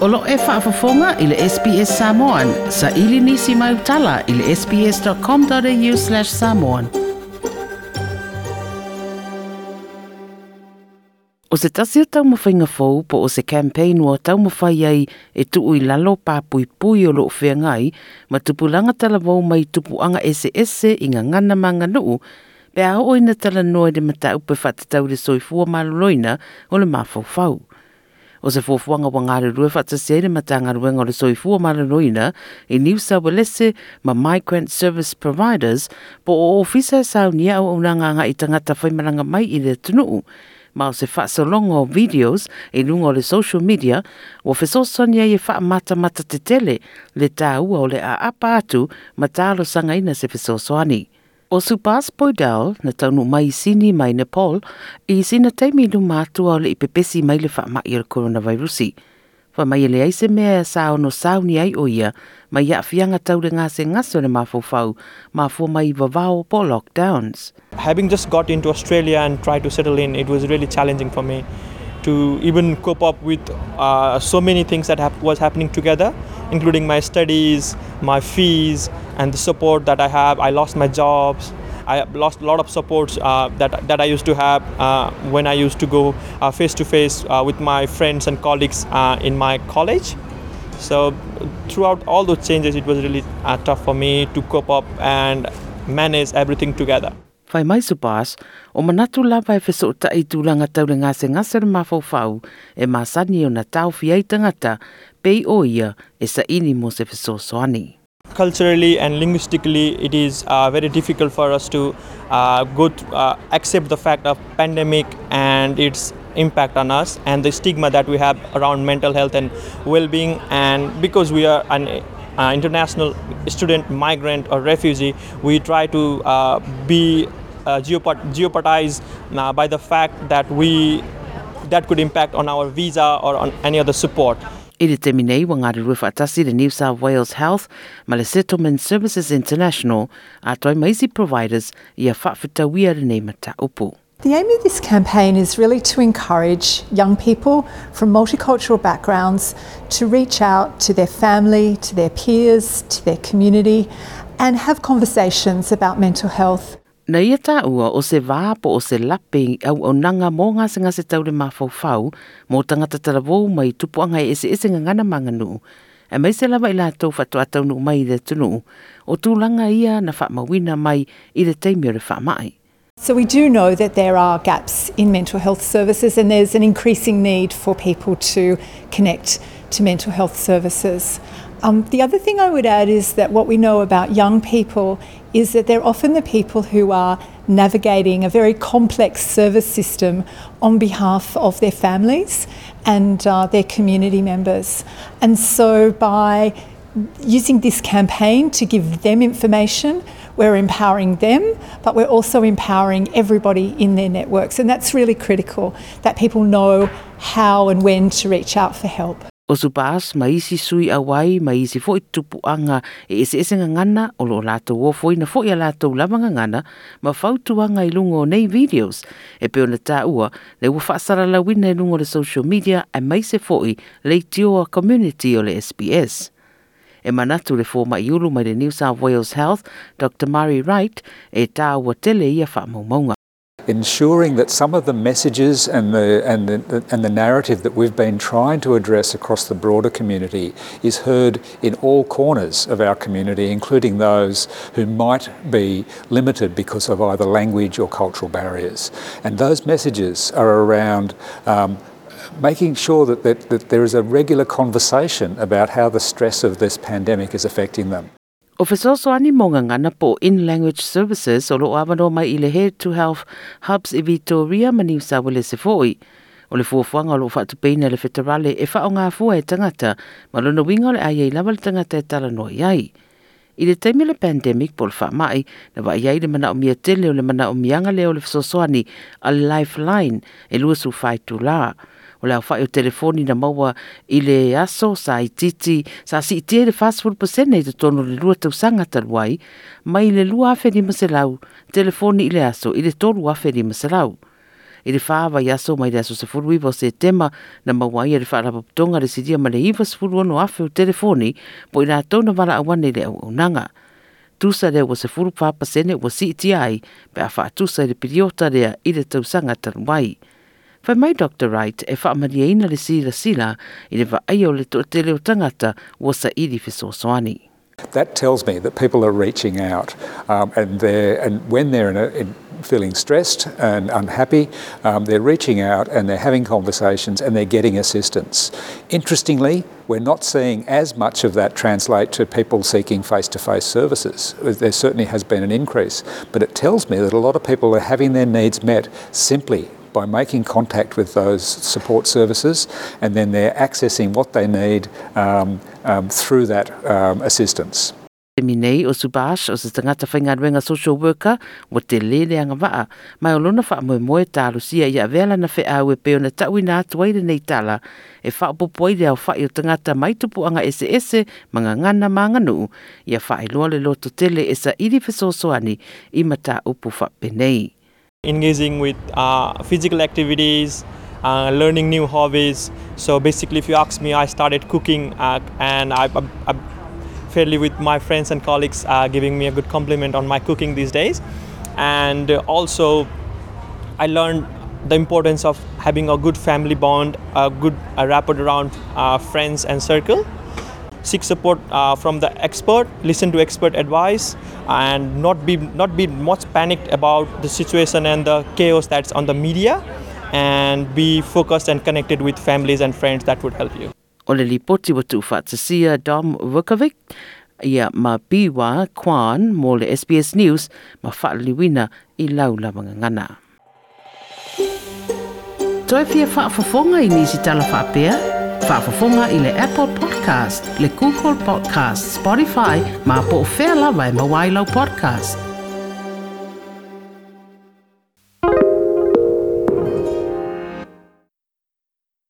Olo e whaafafonga i le SPS Samoan. Sa ili nisi mai utala i le sps.com.au slash samoan. O se tasi o tau mawhainga fau po o se campaign o tau mawhai ai e tuu i lalo pāpui pui o loo whea ngai ma tupulanga tala wau mai tupu anga ese i ngā ngana manga nuu pe a o ina tala noa de mata upe whatatau le soifua maloloina o le mafau fau. O se fuafuanga wa ngāre rue whatasere sere ma tanga ruenga o le soifua mararoina i New South Wales ma Migrant Service Providers po o ofisa sau nia o unanga nga i tangata whaimaranga mai i le tunuu ma o se whaasolongo o videos e lunga o le social media o fesosonia i e wha mata mata te tele le tā ua o le a apa atu ma tālo sanga ina se whesosoani. O Supas Boydell na taunu mai sini mai Nepal i sina teimi lu mātua o le ipepesi mai le wha mai o coronavirusi. Wha mai le aise mea e sao no sao ni ai o ia mai ia fianga tau le ngase ngaso le mafofau ma fua mai vavao po lockdowns. having just got into Australia and tried to settle in, it was really challenging for me to even cope up with uh, so many things that hap- was happening together, including my studies, my fees, and the support that I have. I lost my jobs. I lost a lot of supports uh, that, that I used to have uh, when I used to go face to face with my friends and colleagues uh, in my college. So, throughout all those changes, it was really uh, tough for me to cope up and manage everything together. Whai mai supas, o manatu lava e wheso ta i tūlanga tau le ngase ngase re e masani o na tau tangata pei o ia e sa ini mo se soani. Culturally and linguistically it is uh, very difficult for us to uh, go to, uh, accept the fact of pandemic and its impact on us and the stigma that we have around mental health and well-being. And because we are an uh, international student migrant or refugee we try to uh, be uh, jeopard- uh, by the fact that we that could impact on our visa or on any other support I le te minei wa ngāre rue whaatasi le New South Wales Health ma le Settlement Services International a toi maisi providers i a whawhitawia le nei mata upu. The aim of this campaign is really to encourage young people from multicultural backgrounds to reach out to their family, to their peers, to their community, and have conversations about mental health. Na ia tā ua o se vāpo o se lape au au nanga mō ngā se ngā se taure mō tangata talavou mai tupuanga e ese ese ngana manganu. E mai se lawa i lātou whatu atau nu mai i le tunu, o tūlanga ia na whamawina mai i le teimi o le whamai. So, we do know that there are gaps in mental health services, and there's an increasing need for people to connect to mental health services. Um, the other thing I would add is that what we know about young people is that they're often the people who are navigating a very complex service system on behalf of their families and uh, their community members. And so, by using this campaign to give them information, we're empowering them, but we're also empowering everybody in their networks. And that's really critical that people know how and when to reach out for help. O supas ma isi sui awai ma isi fo i tupu anga e ese ese ngana o lo lato o fo ina fo i a lato lama ngana ma fautu anga i lungo nei videos e peo na tā ua le ua whaasara la wina i lungo le social media e mai se fo i le tioa community o le SBS. E manatu le fōma i ulu mai le New South Wales Health, Dr. Murray Wright, e tā ua tele ia whaamaumaunga. Ensuring that some of the messages and the, and, the, and the narrative that we've been trying to address across the broader community is heard in all corners of our community, including those who might be limited because of either language or cultural barriers. And those messages are around um, making sure that, that, that there is a regular conversation about how the stress of this pandemic is affecting them. O fesoso ani ngā ngana po in-language services o loo awano mai i le Head to Health Hubs i Victoria ma New South Wales e foi. O le fuafuanga o lo whaatupeina le fetarale e whao ngā fua e tangata ma lono winga o le aia i lawa le tangata e tala noi ai. I le taimi le pandemic po le whaamai na wa iai le mana o mia tele o le mana o mianga le o le a lifeline e lua su whai tu la o le awhai o telefoni na maua i le aso sa i titi sa si i tia le fast food i te tono le lua tau sanga mai le lua afe ni maselau telefoni i le aso i le tolu afe ni maselau. i le whaawa i aso mai le aso se furu iwa se tema na maua i le whaarapaputonga le sidia ma le iwa se furu ono afe o telefoni po i la tōna wala awane le au au nanga. Tusa le wa se furu pāpasene wa si iti ai pe a wha tusa le piriota lea i le tausanga tanwai. Whai mai Dr. Wright e wha amaria ina le sila sila i le wa aio le to te leo tangata wa sa iri fiso soani. That tells me that people are reaching out, um, and they're and when they're in, a, in feeling stressed and unhappy, um, they're reaching out and they're having conversations and they're getting assistance. Interestingly, we're not seeing as much of that translate to people seeking face-to-face services. There certainly has been an increase, but it tells me that a lot of people are having their needs met simply by making contact with those support services and then they're accessing what they need um, um, through that um, assistance. Minei o Subash o se tangata whaingaruenga social worker wa te leleanga waa. Mai o lona wha moe moe tālu i a vela na whe au peo na taui nā tuaire nei tala e wha popo i au wha i o tangata mai tupu anga ese ese mga ngana mga nuu a wha i loa le loto tele e sa iri whesosoani i mata upu wha penei. Engaging with uh, physical activities, uh, learning new hobbies. So basically, if you ask me, I started cooking uh, and I, I, I, fairly with my friends and colleagues uh, giving me a good compliment on my cooking these days. And also, I learned the importance of having a good family bond, a good uh, rapport around uh, friends and circle seek support uh, from the expert listen to expert advice and not be not be much panicked about the situation and the chaos that's on the media and be focused and connected with families and friends that would help you o le lipoti wa tuwhatsasia Dom Vukovic ia ma biwa kwan mo le SBS News ma whaaliwina i laula mga ngana. Toi fia whaafafonga i nisi tala whaapea? Whaafafonga i le Apple Podcast, le Google Podcast, Spotify, ma po o whea lawa e mawailau podcast.